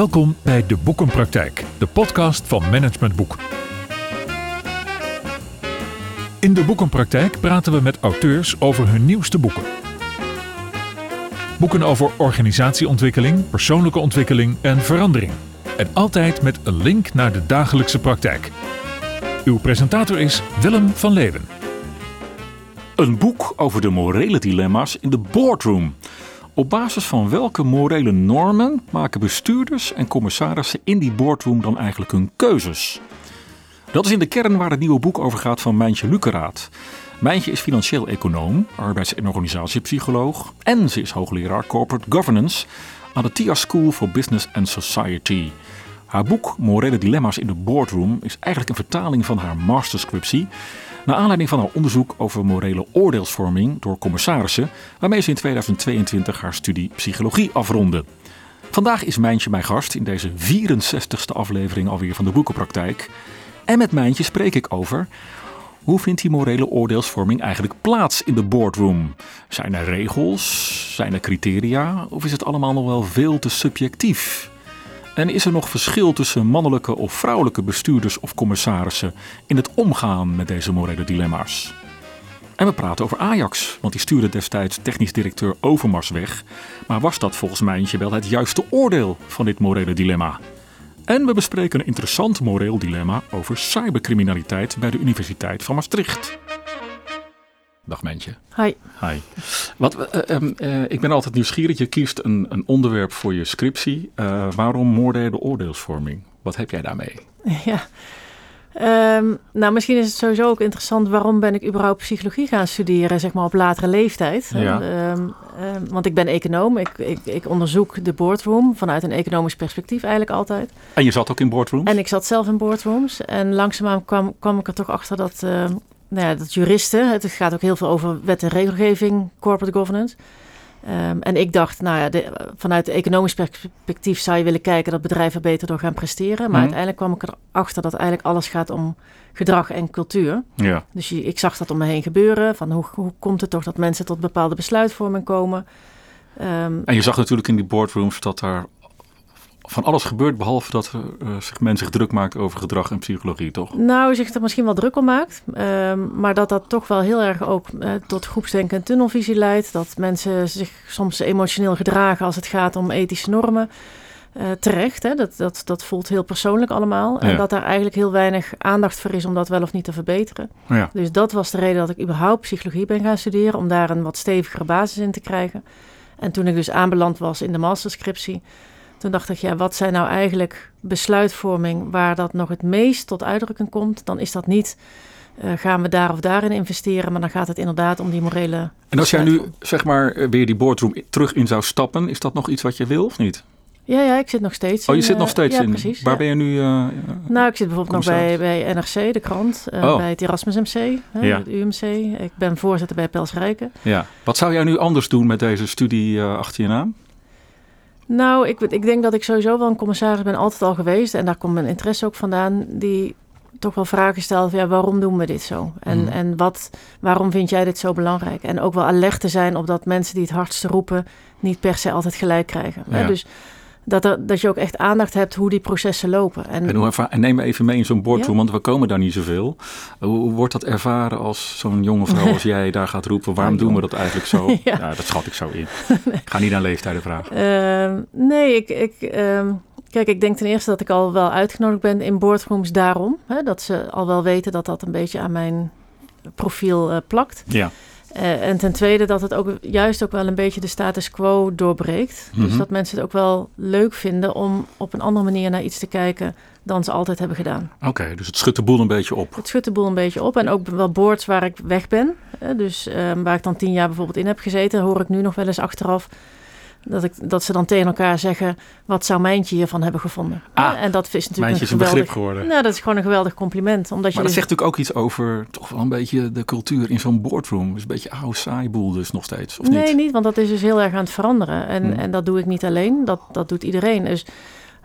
Welkom bij De Boekenpraktijk, de podcast van Management Boek. In De Boekenpraktijk praten we met auteurs over hun nieuwste boeken. Boeken over organisatieontwikkeling, persoonlijke ontwikkeling en verandering. En altijd met een link naar de dagelijkse praktijk. Uw presentator is Willem van Leeuwen. Een boek over de morele dilemma's in de boardroom. Op basis van welke morele normen maken bestuurders en commissarissen in die boardroom dan eigenlijk hun keuzes? Dat is in de kern waar het nieuwe boek over gaat van Mijntje Lukeraat. Mijntje is financieel econoom, arbeids- en organisatiepsycholoog en ze is hoogleraar corporate governance aan de TIA School for Business and Society. Haar boek Morele Dilemma's in de Boardroom is eigenlijk een vertaling van haar masterscriptie. Naar aanleiding van haar onderzoek over morele oordeelsvorming door commissarissen, waarmee ze in 2022 haar studie psychologie afronde. Vandaag is Mijntje mijn gast in deze 64ste aflevering alweer van de Boekenpraktijk. En met Mijntje spreek ik over hoe vindt die morele oordeelsvorming eigenlijk plaats in de boardroom? Zijn er regels? Zijn er criteria? Of is het allemaal nog wel veel te subjectief? En is er nog verschil tussen mannelijke of vrouwelijke bestuurders of commissarissen in het omgaan met deze morele dilemma's? En we praten over Ajax, want die stuurde destijds technisch directeur Overmars weg. Maar was dat volgens Mijntje wel het juiste oordeel van dit morele dilemma? En we bespreken een interessant moreel dilemma over cybercriminaliteit bij de Universiteit van Maastricht. Dag Mijntje. Hi. Hi. Wat, uh, uh, ik ben altijd nieuwsgierig. Je kiest een, een onderwerp voor je scriptie. Uh, waarom morele oordeelsvorming? Wat heb jij daarmee? Ja. Um, nou, misschien is het sowieso ook interessant waarom ben ik überhaupt psychologie gaan studeren, zeg maar op latere leeftijd. Ja. Um, want ik ben econoom, ik, ik, ik, onderzoek de boardroom vanuit een economisch perspectief eigenlijk altijd. En je zat ook in boardrooms? En ik zat zelf in boardrooms. En langzaamaan kwam, kwam ik er toch achter dat, nou ja, dat juristen, het gaat ook heel veel over wet en regelgeving, corporate governance. Um, en ik dacht, nou ja, de, vanuit economisch perspectief zou je willen kijken dat bedrijven beter door gaan presteren. Maar Mhm. uiteindelijk kwam ik erachter dat eigenlijk alles gaat om gedrag en cultuur. Ja. Dus je, ik zag dat om me heen gebeuren. Van hoe, hoe komt het toch dat mensen tot bepaalde besluitvorming komen? Um, En je zag natuurlijk in die boardrooms dat daar van alles gebeurt, behalve dat uh, zich men zich druk maakt over gedrag en psychologie, toch? Nou, zich er misschien wel druk om maakt. Um, maar dat dat toch wel heel erg ook uh, tot groepsdenken en tunnelvisie leidt. Dat mensen zich soms emotioneel gedragen als het gaat om ethische normen. Uh, terecht, hè? Dat, dat, dat voelt heel persoonlijk allemaal. En dat daar eigenlijk heel weinig aandacht voor is om dat wel of niet te verbeteren. Ja. Dus dat was de reden dat ik überhaupt psychologie ben gaan studeren. Om daar een wat stevigere basis in te krijgen. En toen ik dus aanbeland was in de masterscriptie... Toen dacht ik, ja, wat zijn nou eigenlijk besluitvorming waar dat nog het meest tot uitdrukking komt? Dan is dat niet, uh, gaan we daar of daarin investeren, maar dan gaat het inderdaad om die morele. En als jij nu, zeg maar, eh, weer die boardroom terug in zou stappen, is dat nog iets wat je wil of niet? Ja, ja, ik zit nog steeds Oh, je in, zit nog uh, steeds ja, in. Precies, Waar ja. ben je nu? Uh, nou, ik zit bijvoorbeeld nog bij, bij NRC, de krant, uh, Oh. bij het Erasmus MC, hè, Ja. het UMC. Ik ben voorzitter bij Pels Rijken. Ja. Wat zou jij nu anders doen met deze studie achter je naam? Nou, ik, ik denk dat ik sowieso wel een commissaris ben, altijd al geweest. En daar komt mijn interesse ook vandaan. Die toch wel vragen stelt van ja, waarom doen we dit zo? En, Mhm. en wat, waarom vind jij dit zo belangrijk? En ook wel alert te zijn op dat mensen die het hardste roepen... niet per se altijd gelijk krijgen. Hè? Dus dat, er, dat je ook echt aandacht hebt hoe die processen lopen. En, En, hoe en neem even mee in zo'n boardroom, Ja. want we komen daar niet zoveel. Hoe, wordt dat ervaren als zo'n jonge vrouw als jij daar gaat roepen? Waarom doen we dat eigenlijk zo? Ja. ja. dat schat ik zo in. Ik ga niet aan leeftijden vragen. Ehm, nee, ik, ik, ehm, kijk, ik denk ten eerste dat ik al wel uitgenodigd ben in boardrooms daarom. Hè, dat ze al wel weten dat dat een beetje aan mijn profiel eh, plakt. Ja. Eh, en ten tweede dat het ook juist ook wel een beetje de status quo doorbreekt. Mhm. Dus dat mensen het ook wel leuk vinden om op een andere manier naar iets te kijken dan ze altijd hebben gedaan. Oké, dus het schudt de boel een beetje op. Het schudt de boel een beetje op. En ook wel boards waar ik weg ben. Hè, dus ehm, waar ik dan tien jaar bijvoorbeeld in heb gezeten, hoor ik nu nog wel eens achteraf. Dat, ik, dat ze dan tegen elkaar zeggen, wat zou Mijntje hiervan hebben gevonden? Ah, en dat is natuurlijk Mijntje is een geweldig, begrip geworden. Nou, dat is gewoon een geweldig compliment. Omdat je Maar dat dus- zegt natuurlijk ook iets over toch wel een beetje de cultuur in zo'n boardroom. Is een beetje oude saai boel dus nog steeds, of nee, niet? niet? want dat is dus heel erg aan het veranderen. En, Hmm. en dat doe ik niet alleen, dat, dat doet iedereen. Dus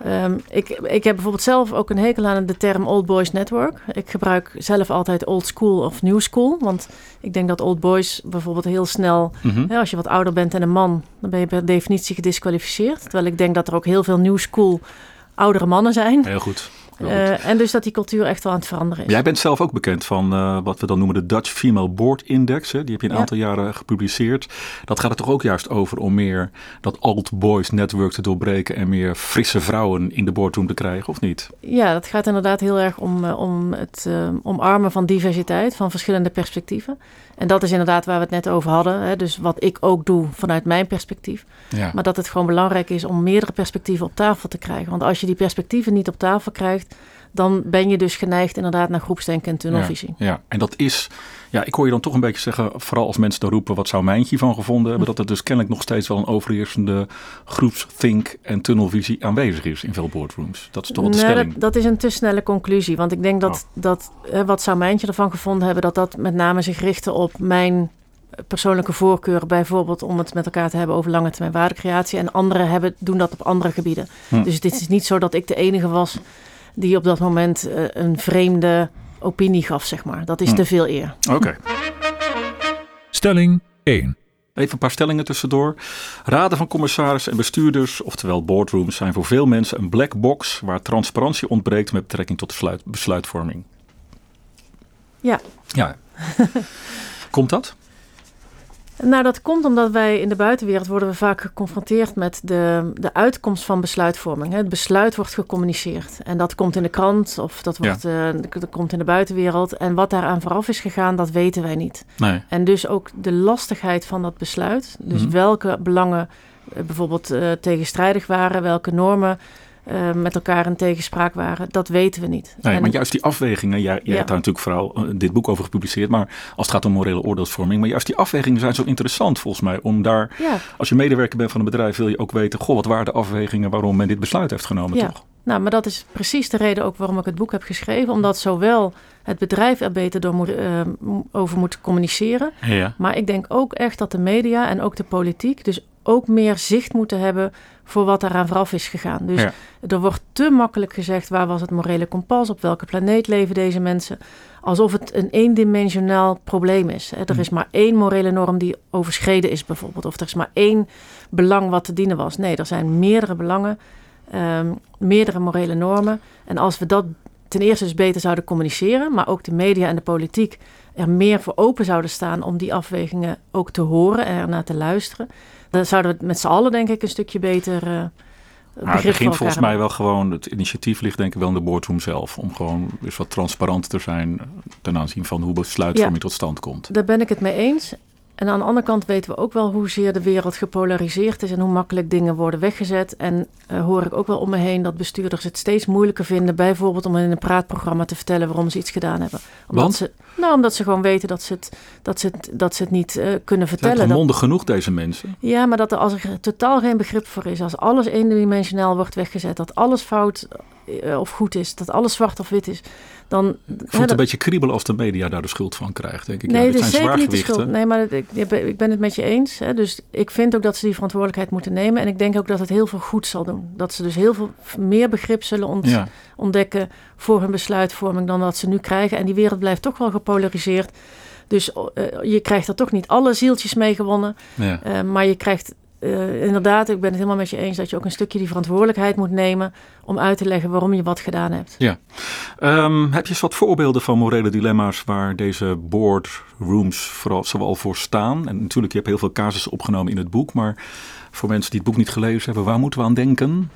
Um, ik, ik heb bijvoorbeeld zelf ook een hekel aan de term Old Boys Network. Ik gebruik zelf altijd old school of new school. Want ik denk dat old boys bijvoorbeeld heel snel, Mhm. hè, als je wat ouder bent en een man, dan ben je per definitie gedisqualificeerd. Terwijl ik denk dat er ook heel veel new school oudere mannen zijn. Heel goed. Eh, en dus dat die cultuur echt wel aan het veranderen is. Jij bent zelf ook bekend van eh, wat we dan noemen de Dutch Female Board Index. Hè? Die heb je een Ja. aantal jaren gepubliceerd. Dat gaat er toch ook juist over om meer dat old boys network te doorbreken en meer frisse vrouwen in de boardroom te krijgen, of niet? Ja, dat gaat inderdaad heel erg om, eh, om het omarmen van diversiteit, van verschillende perspectieven. En dat is inderdaad waar we het net over hadden. Hè? Dus wat ik ook doe vanuit mijn perspectief. Ja. Maar dat het gewoon belangrijk is om meerdere perspectieven op tafel te krijgen. Want als je die perspectieven niet op tafel krijgt, dan ben je dus geneigd inderdaad naar groepsdenken en tunnelvisie. Ja, en dat is, ja, ik hoor je dan toch een beetje zeggen, vooral als mensen dan roepen, wat zou Mijntje van gevonden hebben, dat er dus kennelijk nog steeds wel een overheersende groepsthink en tunnelvisie aanwezig is in veel boardrooms. Dat is toch wel de Nee, stelling. dat, dat is een te snelle conclusie. Want ik denk dat, Oh. dat hè, wat zou Mijntje ervan gevonden hebben, dat dat met name zich richtte op mijn persoonlijke voorkeuren. Bijvoorbeeld om het met elkaar te hebben over lange termijn waardecreatie. En anderen hebben, doen dat op andere gebieden. Hm. Dus dit is niet zo dat ik de enige was die op dat moment eh, een vreemde opinie gaf, zeg maar. Dat is Hm. te veel eer. Oké. Stelling 1. Even een paar stellingen tussendoor. Raden van commissarissen en bestuurders, oftewel boardrooms, zijn voor veel mensen een black box waar transparantie ontbreekt met betrekking tot besluit, besluitvorming. Ja. Ja. Komt dat? Nou, dat komt omdat wij in de buitenwereld worden we vaak geconfronteerd met de, de uitkomst van besluitvorming. Het besluit wordt gecommuniceerd. En dat komt in de krant of dat, wordt, eh, dat komt in de buitenwereld. En wat daaraan vooraf is gegaan, dat weten wij niet. Nee. En dus ook de lastigheid van dat besluit. Dus Mhm. welke belangen eh, bijvoorbeeld eh, tegenstrijdig waren, welke normen eh, met elkaar in tegenspraak waren, dat weten we niet. Nee, En- maar juist die afwegingen, jij, jij Ja. hebt daar natuurlijk vooral eh, dit boek over gepubliceerd, maar als het gaat om morele oordeelsvorming, maar juist die afwegingen zijn zo interessant volgens mij, om daar, ja, als je medewerker bent van een bedrijf, wil je ook weten, goh, wat waren de afwegingen waarom men dit besluit heeft genomen, Ja. toch? Nou, maar dat is precies de reden ook waarom ik het boek heb geschreven. Omdat zowel het bedrijf er beter door moet, eh, over moet communiceren. Ja. Maar ik denk ook echt dat de media en ook de politiek dus ook meer zicht moeten hebben voor wat eraan vooraf is gegaan. Dus Ja. er wordt te makkelijk gezegd waar was het morele kompas, op welke planeet leven deze mensen. Alsof het een eendimensionaal probleem is. Er Hm. is maar één morele norm die overschreden is bijvoorbeeld. Of er is maar één belang wat te dienen was. Nee, er zijn meerdere belangen, ehm, meerdere morele normen. En als we dat ten eerste dus beter zouden communiceren, maar ook de media en de politiek er meer voor open zouden staan om die afwegingen ook te horen en ernaar te luisteren, dan zouden we het met z'n allen denk ik een stukje beter uh, Maar het begint volgens mij wel gewoon, het initiatief ligt denk ik wel in de boardroom zelf. Om gewoon eens wat transparanter te zijn ten aanzien van hoe besluitvorming Ja. tot stand komt. Daar ben ik het mee eens. En aan de andere kant weten we ook wel hoezeer de wereld gepolariseerd is en hoe makkelijk dingen worden weggezet. En uh, hoor ik ook wel om me heen dat bestuurders het steeds moeilijker vinden, bijvoorbeeld om in een praatprogramma te vertellen waarom ze iets gedaan hebben. Omdat Want? Ze, nou, omdat ze gewoon weten dat ze het, dat ze het, dat ze het niet uh, kunnen vertellen. Zijn mondig genoeg, deze mensen? Ja, maar dat er als er totaal geen begrip voor is, als alles eendimensionaal wordt weggezet, dat alles fout uh, of goed is, dat alles zwart of wit is, dan... Ik het een beetje kriebelen als de media daar de schuld van krijgt, denk ik. Nee, ja, dit zijn zeker niet de schuld. Nee, maar ik, ik ben het met je eens. Hè. Dus ik vind ook dat ze die verantwoordelijkheid moeten nemen. En ik denk ook dat het heel veel goed zal doen. Dat ze dus heel veel meer begrip zullen ont Ja. ontdekken voor hun besluitvorming dan dat ze nu krijgen. En die wereld blijft toch wel gepolariseerd. Dus uh, je krijgt er toch niet alle zieltjes mee gewonnen. Ja. Uh, maar je krijgt uh, inderdaad, ik ben het helemaal met je eens dat je ook een stukje die verantwoordelijkheid moet nemen om uit te leggen waarom je wat gedaan hebt. Ja. Um, heb je eens wat voorbeelden van morele dilemma's waar deze boardrooms vooral zowel voor staan? En natuurlijk, je hebt heel veel casussen opgenomen in het boek, maar voor mensen die het boek niet gelezen hebben, waar moeten we aan denken?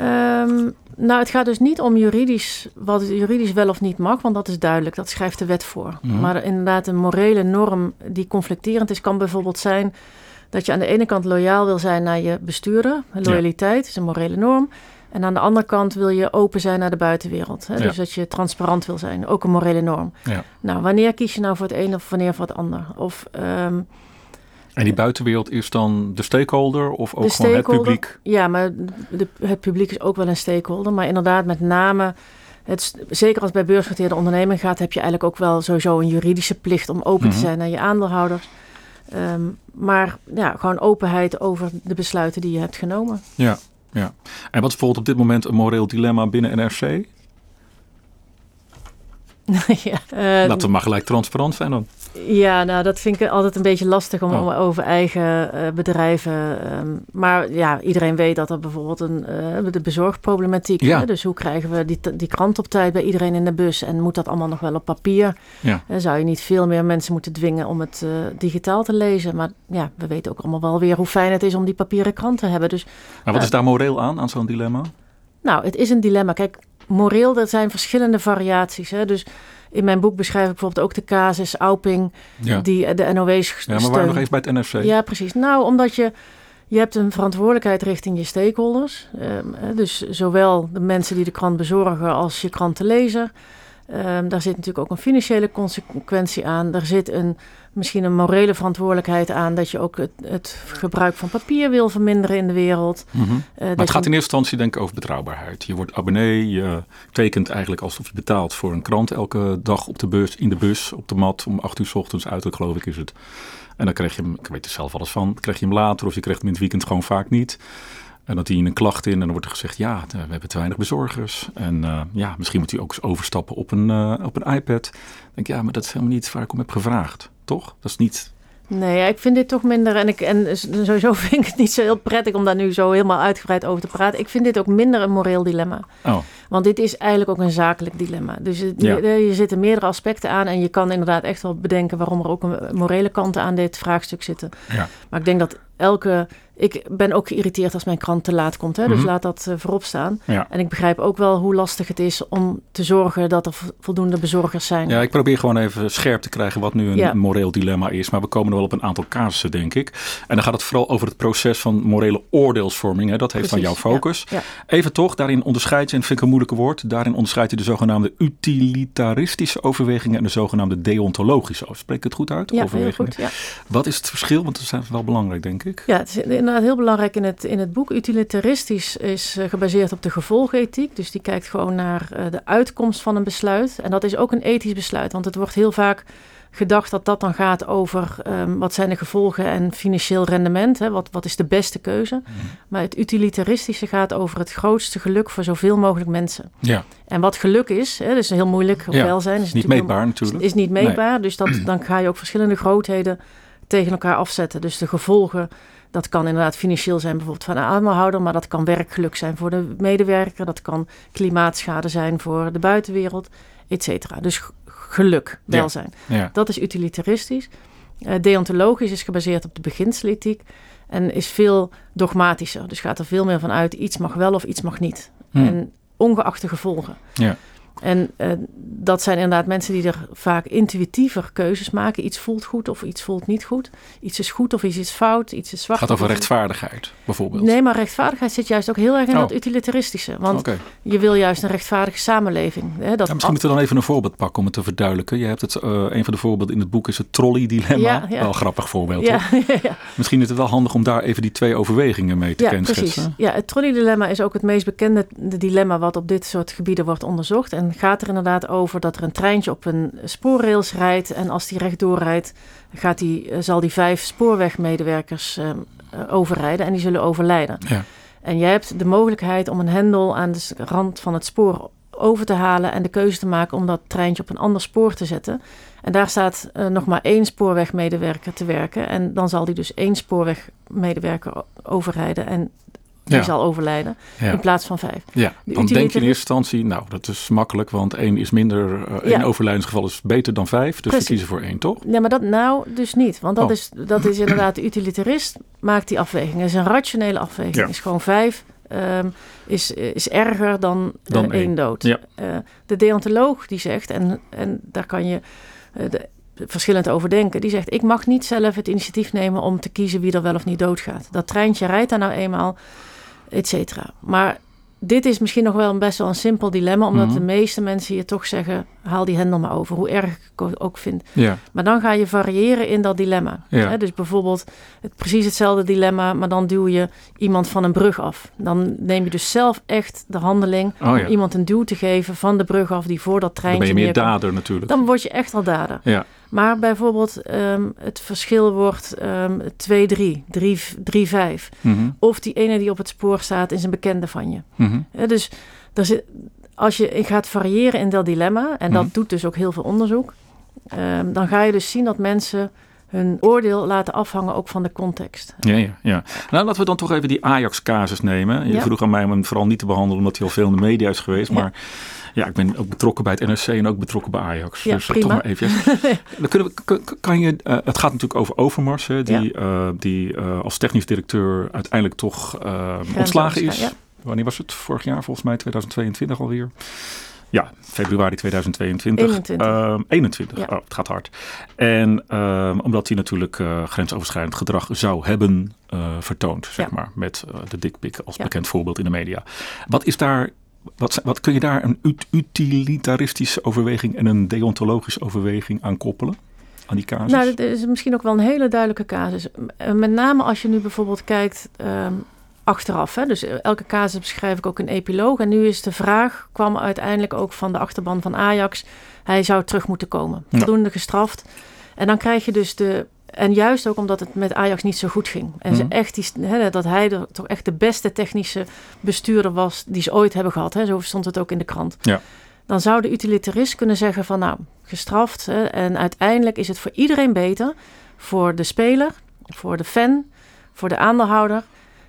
Um, nou, het gaat dus niet om juridisch, wat juridisch wel of niet mag, want dat is duidelijk, dat schrijft de wet voor. Mhm. Maar inderdaad, een morele norm die conflicterend is, kan bijvoorbeeld zijn dat je aan de ene kant loyaal wil zijn naar je bestuurder. Loyaliteit ja. is een morele norm. En aan de andere kant wil je open zijn naar de buitenwereld. Hè? Ja. Dus dat je transparant wil zijn, ook een morele norm. Ja. Nou, wanneer kies je nou voor het een of wanneer voor het ander? Of, um, en die buitenwereld is dan de stakeholder of ook gewoon het publiek? Ja, maar de, het publiek is ook wel een stakeholder. Maar inderdaad, met name, het, zeker als het bij beursgenoteerde onderneming gaat, heb je eigenlijk ook wel sowieso een juridische plicht om open Mhm. mm -hmm. te zijn naar je aandeelhouders. Um, maar ja, gewoon openheid over de besluiten die je hebt genomen. Ja. Ja. En wat is bijvoorbeeld op dit moment een moreel dilemma binnen NRC? ja, uh, Laten we maar gelijk transparant zijn dan. Ja, nou dat vind ik altijd een beetje lastig om, Oh. over eigen uh, bedrijven. Um, maar ja, iedereen weet dat er bijvoorbeeld een uh, de bezorgproblematiek. Ja. Hè? Dus hoe krijgen we die, die krant op tijd bij iedereen in de bus? En moet dat allemaal nog wel op papier? Ja. Uh, zou je niet veel meer mensen moeten dwingen om het digitaal te lezen? Maar ja, we weten ook allemaal wel weer hoe fijn het is om die papieren krant te hebben. Dus, maar wat is daar moreel aan, aan zo'n dilemma? Nou, het is een dilemma. Kijk, moreel, er zijn verschillende variaties. Hè? Dus in mijn boek beschrijf ik bijvoorbeeld ook de casus Auping, ja. die de NOW's Ja, maar waar nog even bij het NRC? Ja, precies. Nou, omdat je, je hebt een verantwoordelijkheid richting je stakeholders. Um, dus zowel de mensen die de krant bezorgen als je krantenlezer. Um, daar zit natuurlijk ook een financiële consequentie aan. Er zit een, misschien een morele verantwoordelijkheid aan dat je ook het, het gebruik van papier wil verminderen in de wereld. Mm -hmm. uh, maar het gaat in eerste instantie denk ik over betrouwbaarheid. Je wordt abonnee, je tekent eigenlijk alsof je betaalt voor een krant elke dag op de bus, in de bus, op de mat om acht uur s ochtends uit, geloof ik is het. En dan krijg je hem, ik weet er zelf alles van, krijg je hem later of je krijgt hem in het weekend gewoon vaak niet. En dan dien je een klacht in en dan wordt er gezegd, ja, we hebben te weinig bezorgers. En uh, ja, misschien moet u ook eens overstappen op een, uh, op een iPad. Dan denk ik, ja, maar dat is helemaal niet waar ik om heb gevraagd, toch? Dat is niet... Nee, ja, ik vind dit toch minder. En, ik, en sowieso vind ik het niet zo heel prettig om daar nu zo helemaal uitgebreid over te praten. Ik vind dit ook minder een moreel dilemma. Oh. Want dit is eigenlijk ook een zakelijk dilemma. Dus het, ja. je, je zitten meerdere aspecten aan. En je kan inderdaad echt wel bedenken waarom er ook een morele kanten aan dit vraagstuk zitten. Ja. Maar ik denk dat elke. Ik ben ook geïrriteerd als mijn krant te laat komt. Hè? Dus Mhm. laat dat uh, voorop staan. Ja. En ik begrijp ook wel hoe lastig het is om te zorgen dat er voldoende bezorgers zijn. Ja, ik probeer gewoon even scherp te krijgen wat nu een Ja. moreel dilemma is. Maar we komen er wel op een aantal casussen, denk ik. En dan gaat het vooral over het proces van morele oordeelsvorming. Hè? Dat heeft van jouw Precies, ja. focus. Ja. Even toch, daarin onderscheid je, en dat vind ik een moeilijke woord. Daarin onderscheid je de zogenaamde utilitaristische overwegingen en de zogenaamde deontologische. Spreek ik het goed uit? Ja, heel overwegingen. goed. Wat is het verschil? Want dat is wel belangrijk, denk ik. Ja, het is inderdaad heel belangrijk in het, in het boek. Utilitaristisch is uh, gebaseerd op de gevolgenethiek. Dus die kijkt gewoon naar uh, de uitkomst van een besluit. En dat is ook een ethisch besluit. Want het wordt heel vaak gedacht dat dat dan gaat over um, wat zijn de gevolgen en financieel rendement. Hè? Wat, wat is de beste keuze. Mhm. Maar het utilitaristische gaat over het grootste geluk voor zoveel mogelijk mensen. Ja, En wat geluk is, hè, dat is heel moeilijk. Ja, welzijn is niet natuurlijk meetbaar natuurlijk. is niet meetbaar. Dus dat, dan ga je ook verschillende grootheden tegen elkaar afzetten. Dus de gevolgen, dat kan inderdaad financieel zijn, bijvoorbeeld van een aandeelhouder, maar dat kan werkgeluk zijn voor de medewerker, dat kan klimaatschade zijn voor de buitenwereld, et cetera. Dus geluk, welzijn. Ja. Dat is utilitaristisch. Eh, deontologisch is gebaseerd op de beginselethiek en is veel dogmatischer. Dus gaat er veel meer van uit, iets mag wel of iets mag niet. Hm. En ongeacht de gevolgen. Ja. En eh, dat zijn inderdaad mensen die er vaak intuïtiever keuzes maken. Iets voelt goed of iets voelt niet goed. Iets is goed of iets is fout. Iets is zwart. Het gaat over rechtvaardigheid, bijvoorbeeld. Nee, maar rechtvaardigheid zit juist ook heel erg in Oh. dat utilitaristische. Want je wil juist een rechtvaardige samenleving. Hè, dat Ja, misschien moeten we dan even een voorbeeld pakken om het te verduidelijken. Je hebt het, eh, een van de voorbeelden in het boek is het trolley-dilemma. Ja, ja. Wel een grappig voorbeeld. ja, toch? ja, Misschien is het wel handig om daar even die twee overwegingen mee te ja, kenschetsen. precies. Ja, het trolley-dilemma is ook het meest bekende dilemma wat op dit soort gebieden wordt onderzocht. En gaat er inderdaad over dat er een treintje op een spoorrails rijdt. En als die rechtdoor rijdt, gaat die, eh, zal die vijf spoorwegmedewerkers eh, eh, overrijden en die zullen overlijden. Ja. En jij hebt de mogelijkheid om een hendel aan de rand van het spoor over te halen en de keuze te maken om dat treintje op een ander spoor te zetten. En daar staat eh, nog maar één spoorwegmedewerker te werken. En dan zal die dus één spoorwegmedewerker overrijden en die Ja. zal overlijden Ja. in plaats van vijf. Ja, De dan denk je in eerste instantie, nou dat is makkelijk, want één is minder, eh, één Ja. overlijdensgeval is beter dan vijf, dus Precies. we kiezen voor één, toch? Nee, maar dat nou dus niet. Want dat, Oh. is, dat is inderdaad de utilitarist maakt die afweging. Het is een rationele afweging. Ja. is gewoon vijf ehm, is, is erger dan, eh, Dan één één. dood. Eh, de deontoloog die zegt, en, en daar kan je de, verschillend over denken, die zegt: Ik mag niet zelf het initiatief nemen om te kiezen wie er wel of niet doodgaat. Dat treintje rijdt daar nou eenmaal, et cetera. Maar dit is misschien nog wel een best wel een simpel dilemma, omdat Mhm. de meeste mensen hier toch zeggen: haal die hendel maar over, hoe erg ik het ook vind. Ja, Maar dan ga je variëren in dat dilemma. Ja. Hè, dus bijvoorbeeld het, precies hetzelfde dilemma, maar dan duw je iemand van een brug af. Dan neem je dus zelf echt de handeling oh om ja. iemand een duw te geven van de brug af die voor dat Dan treintje ben je meer dader natuurlijk. Dan word je echt al dader. Ja, Maar bijvoorbeeld ehm, het verschil wordt ehm 2-3, 3-5. Mhm. Of die ene die op het spoor staat is een bekende van je. Mhm. Dus zit, als je gaat variëren in dat dilemma, en dat Mhm. doet dus ook heel veel onderzoek, ehm, dan ga je dus zien dat mensen hun oordeel laten afhangen ook van de context. Ja, ja, ja. Nou, laten we dan toch even die Ajax-casus nemen. Je Ja. vroeg aan mij om hem vooral niet te behandelen, omdat hij al veel in de media is geweest. Maar ja, ik ben ook betrokken bij het NRC en ook betrokken bij Ajax. Ja, dus eh, prima. toch maar even. dan kunnen we, kan- je, eh, het gaat natuurlijk over Overmars, hè, die, eh, die als technisch directeur uiteindelijk toch ontslagen is. Wanneer was het? Vorig jaar volgens mij, 2022 alweer. Ja, februari 2022. 21. Ehm, 21, Ja. oh, het gaat hard. En ehm, omdat hij natuurlijk eh, grensoverschrijdend gedrag zou hebben eh, vertoond, zeg Ja. maar. Met eh, de dikpik als Ja. bekend voorbeeld in de media. Wat is daar... Wat, wat kun je daar een ut- utilitaristische overweging en een deontologische overweging aan koppelen? Aan die casus? Nou, dat is misschien ook wel een hele duidelijke casus. Met name als je nu bijvoorbeeld kijkt ehm, achteraf. Hè? Dus eh, elke casus beschrijf ik ook een epiloog. En nu is de vraag, kwam uiteindelijk ook van de achterban van Ajax. Hij zou terug moeten komen. Voldoende gestraft. En dan krijg je dus de... En juist ook omdat het met Ajax niet zo goed ging. En ze Mhm. echt die, hè, dat hij de, toch echt de beste technische bestuurder was die ze ooit hebben gehad. Hè? Zo stond het ook in de krant. Ja. Dan zou de utilitarist kunnen zeggen van nou, gestraft. Hè, en uiteindelijk is het voor iedereen beter. Voor de speler, voor de fan, voor de aandeelhouder.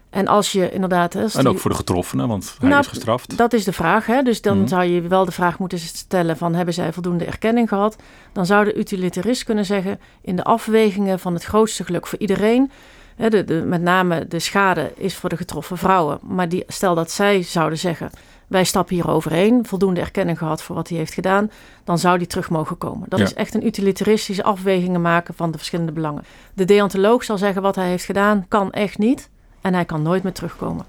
En als je inderdaad... Als en die- ook voor de getroffenen, want hij Nou, is gestraft. dat is de vraag. Hè? Dus dan Mhm. zou je wel de vraag moeten stellen van... hebben zij voldoende erkenning gehad? Dan zou de utilitarist kunnen zeggen... in de afwegingen van het grootste geluk voor iedereen... Hè, de, de, met name de schade is voor de getroffen vrouwen. Maar die, stel dat zij zouden zeggen... wij stappen hier overheen, voldoende erkenning gehad voor wat hij heeft gedaan... dan zou die terug mogen komen. Dat Ja. is echt een utilitaristische afwegingen maken van de verschillende belangen. De deontoloog zal zeggen wat hij heeft gedaan kan echt niet... en hij kan nooit meer terugkomen.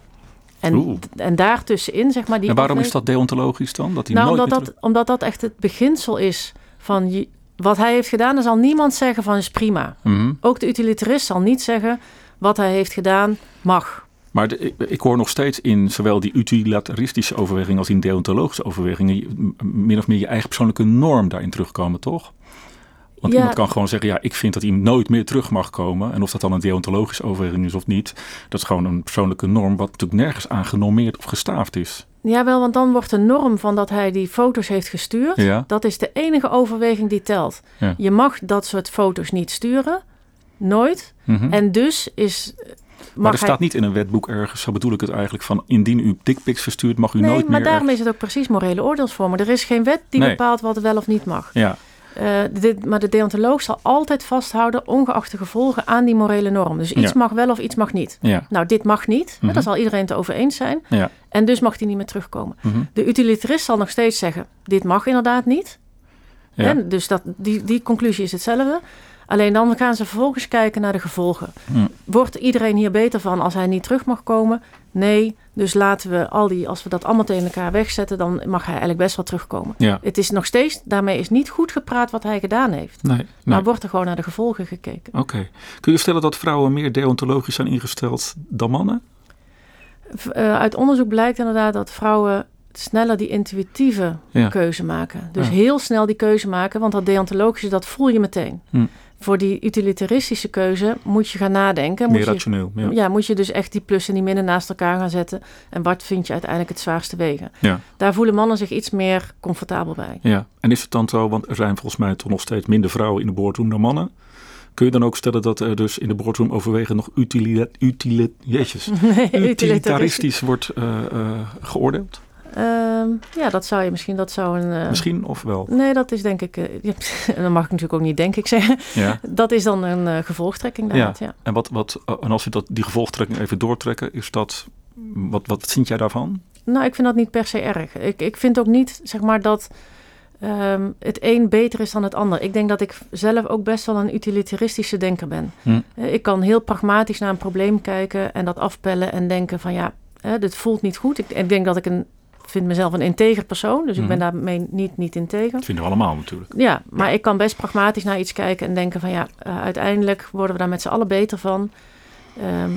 En, Oeh. en daartussenin, zeg maar... Die en waarom is dat deontologisch dan? Dat hij nou, nooit omdat dat, omdat dat echt het beginsel is van je- wat hij heeft gedaan. Dan zal niemand zeggen van is prima. terug- Mhm. Ook de utilitarist zal niet zeggen wat hij heeft gedaan mag. Maar de- ik, ik hoor nog steeds in zowel die utilitaristische overweging als in deontologische overwegingen min of meer je eigen persoonlijke norm daarin terugkomen, toch? Want Ja. iemand kan gewoon zeggen, ja, ik vind dat hij nooit meer terug mag komen. En of dat dan een deontologische overweging is of niet, dat is gewoon een persoonlijke norm wat natuurlijk nergens aan genormeerd of gestaafd is. Jawel, want dan wordt de norm van dat hij die foto's heeft gestuurd. Ja, Dat is de enige overweging die telt. Ja. Je mag dat soort foto's niet sturen. Nooit. Mhm. En dus is... Mag maar er hij- staat niet in een wetboek ergens, zo bedoel ik het eigenlijk, van indien u dickpics verstuurt, mag u Nee, nooit maar meer... daarom is het ook precies morele oordeelsvormen. Er is geen wet die Nee. bepaalt wat wel of niet mag. Ja, Eh, dit, maar de deontoloog zal altijd vasthouden, ongeacht de gevolgen, aan die morele norm. Dus iets Ja. mag wel of iets mag niet. ja, Nou, dit mag niet. Mhm. Daar zal iedereen het over eens zijn. ja. En dus mag die niet meer terugkomen. mhm, De utilitarist zal nog steeds zeggen, dit mag inderdaad niet. ja. Hè, dus dat, die, die conclusie is hetzelfde. Alleen dan gaan ze vervolgens kijken naar de gevolgen. Hm. Wordt iedereen hier beter van als hij niet terug mag komen? Nee. Dus laten we al die, als we dat allemaal tegen elkaar wegzetten, dan mag hij eigenlijk best wel terugkomen. ja. Het is nog steeds, daarmee is niet goed gepraat wat hij gedaan heeft. Nee, nee. Maar wordt er gewoon naar de gevolgen gekeken. Oké. Kun je stellen dat vrouwen meer deontologisch zijn ingesteld dan mannen? Eh, uit onderzoek blijkt inderdaad dat vrouwen sneller die intuïtieve Ja. keuze maken. Dus Ja. heel snel die keuze maken, want dat deontologische, dat voel je meteen. Hm. Voor die utilitaristische keuze moet je gaan nadenken. Meer Moet je, rationeel. Ja. ja, moet je dus echt die plus en die minnen naast elkaar gaan zetten. En wat vind je uiteindelijk het zwaarste wegen? Ja. Daar voelen mannen zich iets meer comfortabel bij. ja. En is het dan zo, want er zijn volgens mij toch nog steeds minder vrouwen in de boardroom dan mannen. Kun je dan ook stellen dat er dus in de boardroom overwegen nog utilit, utilit, jeetjes, utilitaristisch wordt eh, eh, geoordeeld? Ehm, ja, dat zou je misschien, dat zou een... eh, Misschien of wel? Nee, dat is denk ik, eh, ja, dat mag ik natuurlijk ook niet denk ik zeggen. Ja. Dat is dan een eh, gevolgtrekking inderdaad, ja. En, wat, wat, en als we dat, die gevolgtrekking even doortrekken, is dat, wat, wat vind jij daarvan? Nou, ik vind dat niet per se erg. Ik, ik vind ook niet, zeg maar, dat ehm, het een beter is dan het ander. Ik denk dat ik zelf ook best wel een utilitaristische denker ben. Hm. Ik kan heel pragmatisch naar een probleem kijken en dat afpellen en denken van ja, hè, dit voelt niet goed. Ik, ik denk dat ik een, vind mezelf een integer persoon, dus ik ben Mhm. daarmee niet, niet integer. Dat vinden we allemaal natuurlijk. Ja, maar ik kan best pragmatisch naar iets kijken en denken van ja, eh, uiteindelijk worden we daar met z'n allen beter van. Ehm,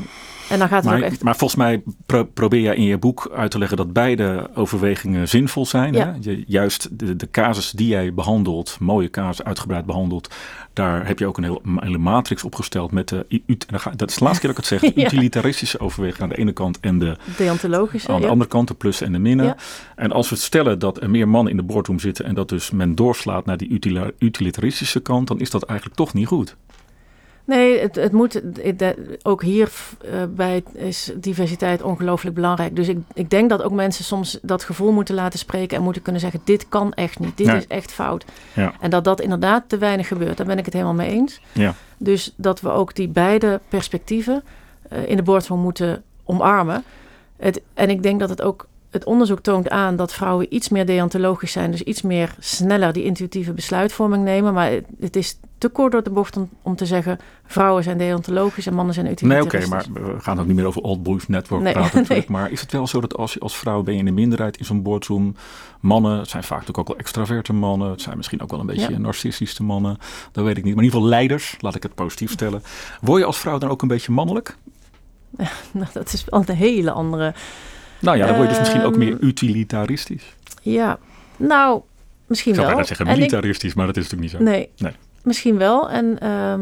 En dan gaat het maar, ook echt... maar volgens mij pro- probeer jij in je boek uit te leggen dat beide overwegingen zinvol zijn. Ja. Hè? Je, juist de, de casus die jij behandelt, mooie casus, uitgebreid behandelt, daar heb je ook een, heel, een hele matrix opgesteld met de, dat is de laatste keer dat ik het zeg, de utilitaristische overweging aan de ene kant en de Deontologische. aan de ja. andere kant de plussen en de minnen. Ja. En als we stellen dat er meer mannen in de boardroom zitten en dat dus men doorslaat naar die utilitaristische kant, dan is dat eigenlijk toch niet goed. Nee, het, het moet, het- ook hier eh, bij is diversiteit ongelooflijk belangrijk. Dus ik, ik denk dat ook mensen soms dat gevoel moeten laten spreken en moeten kunnen zeggen: dit kan echt niet, dit Nee. is echt fout. Ja. En dat dat inderdaad te weinig gebeurt, daar ben ik het helemaal mee eens. Ja. Dus dat we ook die beide perspectieven eh, in de boardroom moeten omarmen. Het, en ik denk dat het ook het onderzoek toont aan dat vrouwen iets meer deontologisch zijn, dus iets meer sneller die intuïtieve besluitvorming nemen. Maar het, het is te kort door de bocht om, om te zeggen vrouwen zijn deontologisch en mannen zijn Nee, utilitaristisch. oké, maar we gaan ook niet meer over Old Boys Network Nee, praten natuurlijk. nee. Maar is het wel zo dat als als vrouw ben je in de minderheid in zo'n boardroom, mannen, het zijn vaak ook wel extraverte mannen, het zijn misschien ook wel een beetje Ja. narcistische mannen, dat weet ik niet. Maar in ieder geval leiders, laat ik het positief stellen. Word je als vrouw dan ook een beetje mannelijk? Nou, dat is wel een hele andere. Nou ja, dan word je dus misschien ook Ehm, meer utilitaristisch. Ja, nou, misschien Ik zou wel. bijna zeggen ik- militaristisch, maar dat is natuurlijk niet zo. Nee, Nee. misschien wel. En ehm,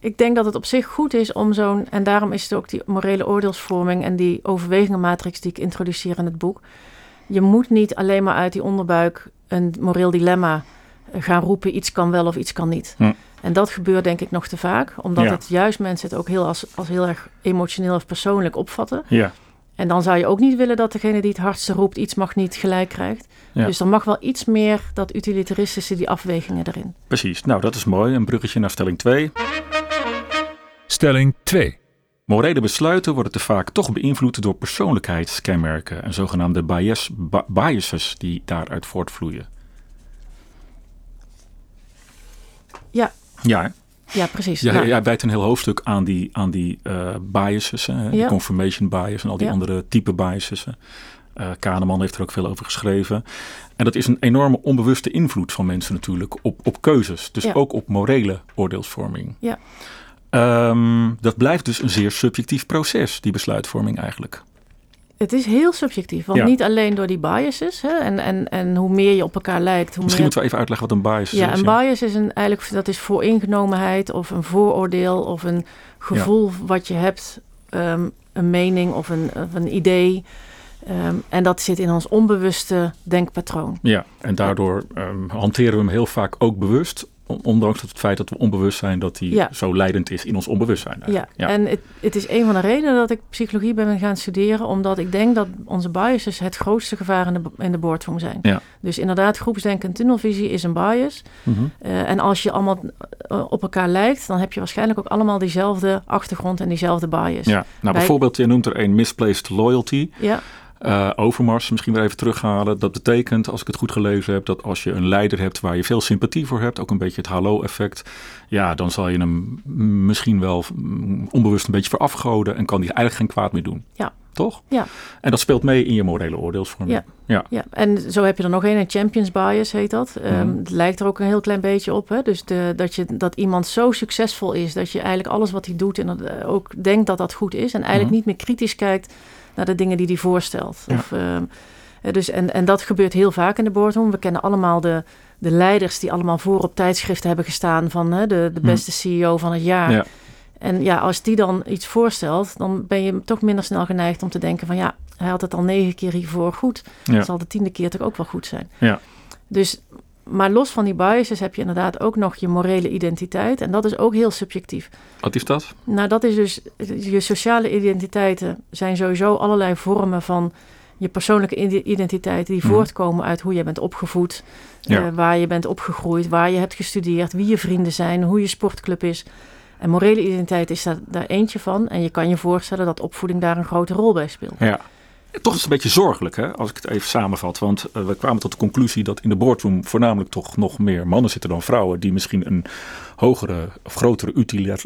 ik denk dat het op zich goed is om zo'n... En daarom is het ook die morele oordeelsvorming... en die overwegingenmatrix die ik introduceer in het boek. Je moet niet alleen maar uit die onderbuik een moreel dilemma eh, gaan roepen... iets kan wel of iets kan niet. Hm. En dat gebeurt denk ik nog te vaak. Omdat Ja. het juist mensen het ook heel als, als heel erg emotioneel of persoonlijk opvatten. Ja, En dan zou je ook niet willen dat degene die het hardste roept... iets mag niet gelijk krijgt. Ja. Dus er mag wel iets meer dat utilitaristische, die afwegingen erin. precies. Nou, dat is mooi. Een bruggetje naar stelling 2. Stelling 2. Morele besluiten worden te vaak toch beïnvloed door persoonlijkheidskenmerken en zogenaamde bias, ba- biases die daaruit voortvloeien. Ja. Ja? Ja, precies. jij, Nou, jij wijdt een heel hoofdstuk aan die, aan die eh, biases, hè, die Ja. confirmation bias en al die Ja. andere type biases. Eh, Kahneman heeft er ook veel over geschreven. En dat is een enorme onbewuste invloed van mensen natuurlijk op, op keuzes. Dus Ja. ook op morele oordeelsvorming. Ja. Ehm, dat blijft dus een zeer subjectief proces, die besluitvorming eigenlijk. Het is heel subjectief, want Ja. niet alleen door die biases. Hè, en, en, en hoe meer je op elkaar lijkt, hoe Misschien meer... moeten we even uitleggen wat een bias Ja, is. een bias is een, eigenlijk dat is vooringenomenheid of een vooroordeel of een gevoel wat je hebt, ehm, een mening of een, of een idee. Ehm, en dat zit in ons onbewuste denkpatroon. Ja, en daardoor ehm, hanteren we hem heel vaak ook bewust. On- Ondanks het feit dat we onbewust zijn dat Ja. zo leidend is in ons onbewustzijn. Ja, ja. en het, het is een van de redenen dat ik psychologie ben gaan studeren, omdat ik denk dat onze biases het grootste gevaar in de, in de boardroom zijn. Ja. Dus inderdaad, groepsdenken en tunnelvisie is een bias. Eh, en als je allemaal eh, op elkaar lijkt, dan heb je waarschijnlijk ook allemaal diezelfde achtergrond en diezelfde bias. ja. Nou, Bij- bijvoorbeeld, je noemt er een misplaced loyalty. Ja, Eh, overmars, misschien weer even terughalen. Dat betekent, als ik het goed gelezen heb, dat als je een leider hebt waar je veel sympathie voor hebt, ook een beetje het hallo-effect, ja, dan zal je hem misschien wel onbewust een beetje verafgoden en kan hij eigenlijk geen kwaad meer doen. Ja. Toch? Ja. En dat speelt mee in je morele oordeelsvorming. Ja. ja, en zo heb je er nog een, een champions bias heet dat. Ehm, Mhm. Het lijkt er ook een heel klein beetje op. Hè? Dus de, dat, je, dat iemand zo succesvol is, dat je eigenlijk alles wat hij doet en dat, eh, ook denkt dat dat goed is. En eigenlijk Mhm. niet meer kritisch kijkt naar de dingen die hij voorstelt. Ja. Of, ehm, eh, dus, en, en dat gebeurt heel vaak in de boardroom. We kennen allemaal de, de leiders die allemaal voor op tijdschriften hebben gestaan van hè, de, de Mhm. beste CEO van het jaar. Ja. En ja, als die dan iets voorstelt, dan ben je toch minder snel geneigd om te denken van ja, hij had het al negen keer hiervoor goed. Ja. Zal de tiende keer toch ook wel goed zijn. Ja. Dus, maar los van die biases heb je inderdaad ook nog je morele identiteit. En dat is ook heel subjectief. Wat is dat? Nou, dat is dus, je sociale identiteiten zijn sowieso allerlei vormen van je persoonlijke ide- identiteiten die Mhm. voortkomen uit hoe je bent opgevoed, Ja. eh, waar je bent opgegroeid, waar je hebt gestudeerd, wie je vrienden zijn, hoe je sportclub is. En morele identiteit is daar, daar eentje van. En je kan je voorstellen dat opvoeding daar een grote rol bij speelt. Ja. Toch is het een beetje zorgelijk, hè, als ik het even samenvat. Want uh, we kwamen tot de conclusie dat in de boardroom voornamelijk toch nog meer mannen zitten dan vrouwen. Die misschien een hogere of grotere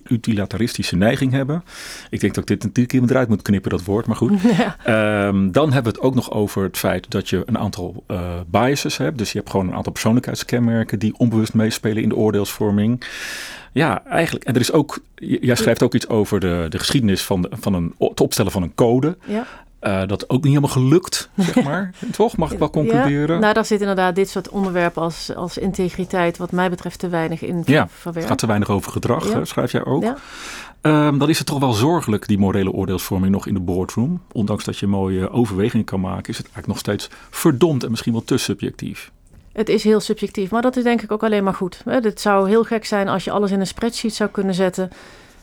utilitaristische neiging hebben. Ik denk dat ik dit een keer eruit moet knippen, dat woord, maar goed. Ehm, dan hebben we het ook nog over het feit dat je een aantal uh, biases hebt. Dus je hebt gewoon een aantal persoonlijkheidskenmerken die onbewust meespelen in de oordeelsvorming. Ja, eigenlijk. En er is ook, jij schrijft ook iets over de, de geschiedenis van, de, van een, het opstellen van een code. Ja. Uh, dat ook niet helemaal gelukt, zeg maar. Toch? Mag ik wel concluderen? Ja, nou, daar zit inderdaad dit soort onderwerpen als, als integriteit, wat mij betreft, te weinig in ja, verwerkt. Het gaat te weinig over gedrag, ja. schrijf jij ook. Um, dan is het toch wel zorgelijk, die morele oordeelsvorming nog in de boardroom. Ondanks dat je mooie overwegingen kan maken, is het eigenlijk nog steeds verdomd en misschien wel te subjectief. Het is heel subjectief, maar dat is denk ik ook alleen maar goed. Het zou heel gek zijn als je alles in een spreadsheet zou kunnen zetten.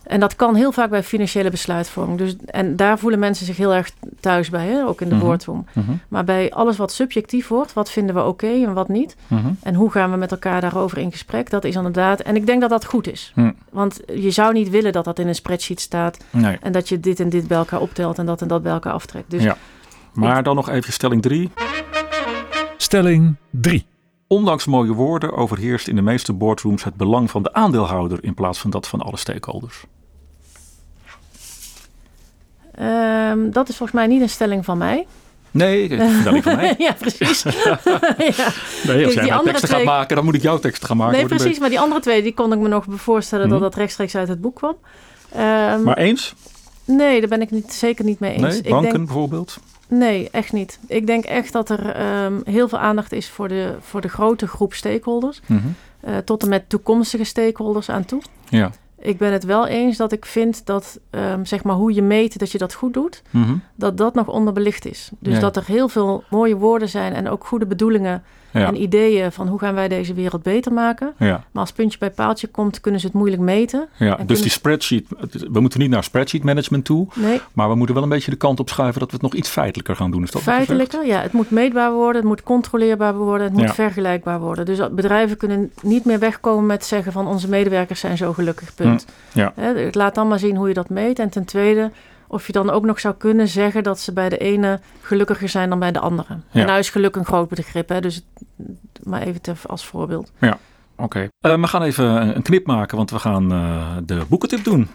En dat kan heel vaak bij financiële besluitvorming. Dus, en daar voelen mensen zich heel erg thuis bij, hè? ook in de mm boardroom. Mhm. Maar bij alles wat subjectief wordt, wat vinden we oké en wat niet? Mhm. En hoe gaan we met elkaar daarover in gesprek? Dat is inderdaad. En ik denk dat dat goed is. Mhm. Want je zou niet willen dat dat in een spreadsheet staat. En dat je dit en dit bij elkaar optelt en dat en dat bij elkaar aftrekt. Dus ja. Maar dan nog even stelling 3. Stelling 3. Ondanks mooie woorden overheerst in de meeste boardrooms het belang van de aandeelhouder in plaats van dat van alle stakeholders. Um, dat is volgens mij niet een stelling van mij. Nee, een stelling van mij. ja, precies. ja. Nee, als jij mijn teksten twee... gaat maken, dan moet ik jouw tekst gaan maken. Nee, precies. Maar die andere twee, die kon ik me nog voorstellen dat mhm. dat rechtstreeks uit het boek kwam. Um, maar eens? Nee, daar ben ik niet, zeker niet mee eens. Nee, banken ik denk, bijvoorbeeld? Nee, echt niet. Ik denk echt dat er um, heel veel aandacht is voor de, voor de grote groep stakeholders. Mm -hmm. uh, tot en met toekomstige stakeholders aan toe. Ja. Ik ben het wel eens dat ik vind dat um, zeg maar hoe je meet dat je dat goed doet, mhm. dat dat nog onderbelicht is. Dus dat er heel veel mooie woorden zijn en ook goede bedoelingen en ideeën van hoe gaan wij deze wereld beter maken. Ja. Maar als puntje bij paaltje komt, kunnen ze het moeilijk meten. Ja, dus die spreadsheet, we moeten niet naar spreadsheet management toe, nee. maar we moeten wel een beetje de kant op schuiven dat we het nog iets feitelijker gaan doen. Is dat feitelijker, ja. Het moet meetbaar worden, het moet controleerbaar worden, het moet vergelijkbaar worden. Dus bedrijven kunnen niet meer wegkomen met zeggen van onze medewerkers zijn zo gelukkig, punt. Hm. Ja. laat dan maar zien hoe je dat meet. En ten tweede, of je dan ook nog zou kunnen zeggen dat ze bij de ene gelukkiger zijn dan bij de andere. En nou is geluk een groot begrip, hè? dus maar even te, als voorbeeld. Ja, oké. Okay. Uh, we gaan even een knip maken, want we gaan uh, de boekentip doen.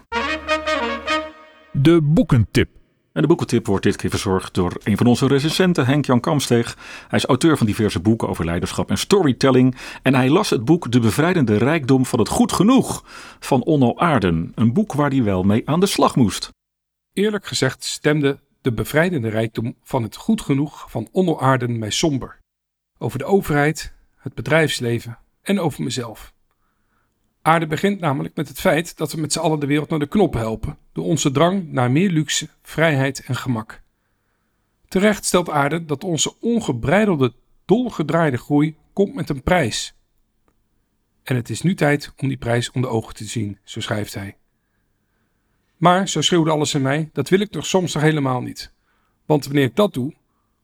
De boekentip. En de boekentip wordt dit keer verzorgd door een van onze recensenten, Henk-Jan Kamsteeg. Hij is auteur van diverse boeken over leiderschap en storytelling. En hij las het boek De bevrijdende rijkdom van het goed genoeg van Onno Aarden. Een boek waar hij wel mee aan de slag moest. Eerlijk gezegd stemde de bevrijdende rijkdom van het goed genoeg van Onno Aarden mij somber. Over de overheid, het bedrijfsleven en over mezelf. Aarde begint namelijk met het feit dat we met z'n allen de wereld naar de knop helpen, door onze drang naar meer luxe, vrijheid en gemak. Terecht stelt Aarde dat onze ongebreidelde, dolgedraaide groei komt met een prijs. En het is nu tijd om die prijs onder ogen te zien, zo schrijft hij. Maar, zo schreeuwde alles in mij, dat wil ik toch soms nog helemaal niet. Want wanneer ik dat doe,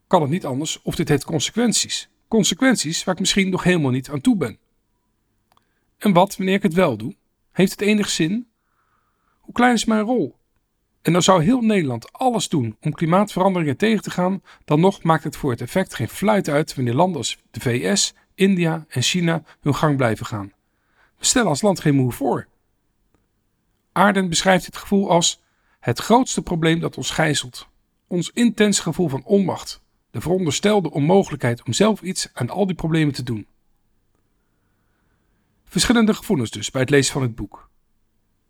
kan het niet anders of dit heeft consequenties. Consequenties waar ik misschien nog helemaal niet aan toe ben. En wat wanneer ik het wel doe? Heeft het enig zin? Hoe klein is mijn rol? En dan zou heel Nederland alles doen om klimaatveranderingen tegen te gaan, dan nog maakt het voor het effect geen fluit uit wanneer landen als de VS, India en China hun gang blijven gaan. We stellen als land geen moe voor. Aarden beschrijft dit gevoel als het grootste probleem dat ons gijzelt. Ons intens gevoel van onmacht, de veronderstelde onmogelijkheid om zelf iets aan al die problemen te doen. Verschillende gevoelens dus bij het lezen van het boek.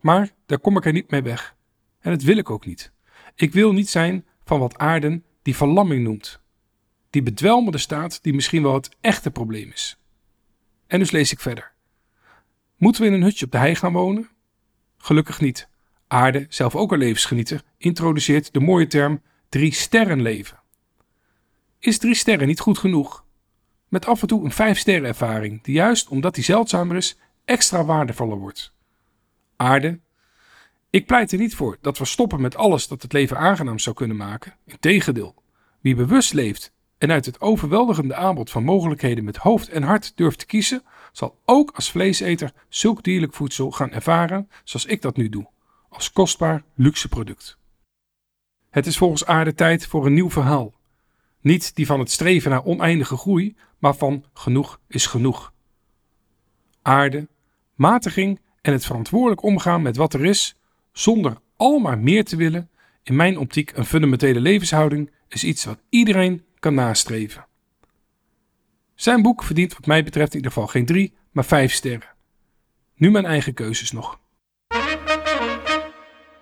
Maar daar kom ik er niet mee weg. En dat wil ik ook niet. Ik wil niet zijn van wat Aarden die verlamming noemt. Die bedwelmende staat die misschien wel het echte probleem is. En dus lees ik verder. Moeten we in een hutje op de hei gaan wonen? Gelukkig niet. Aarde, zelf ook een levensgenieter, introduceert de mooie term drie sterren leven. Is drie sterren niet goed genoeg? Met af en toe een vijf sterren ervaring, die juist omdat die zeldzamer is, extra waardevoller wordt. Aarde. Ik pleit er niet voor dat we stoppen met alles dat het leven aangenaam zou kunnen maken. Integendeel, wie bewust leeft en uit het overweldigende aanbod van mogelijkheden met hoofd en hart durft te kiezen, zal ook als vleeseter zulk dierlijk voedsel gaan ervaren zoals ik dat nu doe, als kostbaar luxe product. Het is volgens aarde tijd voor een nieuw verhaal, Niet die van het streven naar oneindige groei, maar van genoeg is genoeg. Aarde, matiging en het verantwoordelijk omgaan met wat er is, zonder al maar meer te willen, in mijn optiek een fundamentele levenshouding, is iets wat iedereen kan nastreven. Zijn boek verdient wat mij betreft in ieder geval geen drie, maar vijf sterren. Nu mijn eigen keuzes nog.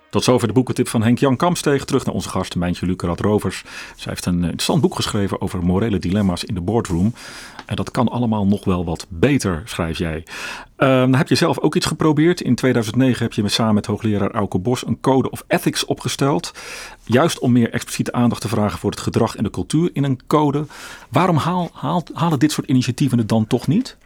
Tot zover de boekentip van Henk-Jan Kamsteeg. Terug naar onze gast Mijntje Lucarat Rovers. Zij heeft een interessant boek geschreven over morele dilemma's in de boardroom. En dat kan allemaal nog wel wat beter, schrijf jij. Um, heb je zelf ook iets geprobeerd. In 2009 heb je samen met hoogleraar Auke Bos een code of ethics opgesteld. Juist om meer expliciete aandacht te vragen voor het gedrag en de cultuur in een code. Waarom haal, halen dit soort initiatieven het dan toch niet?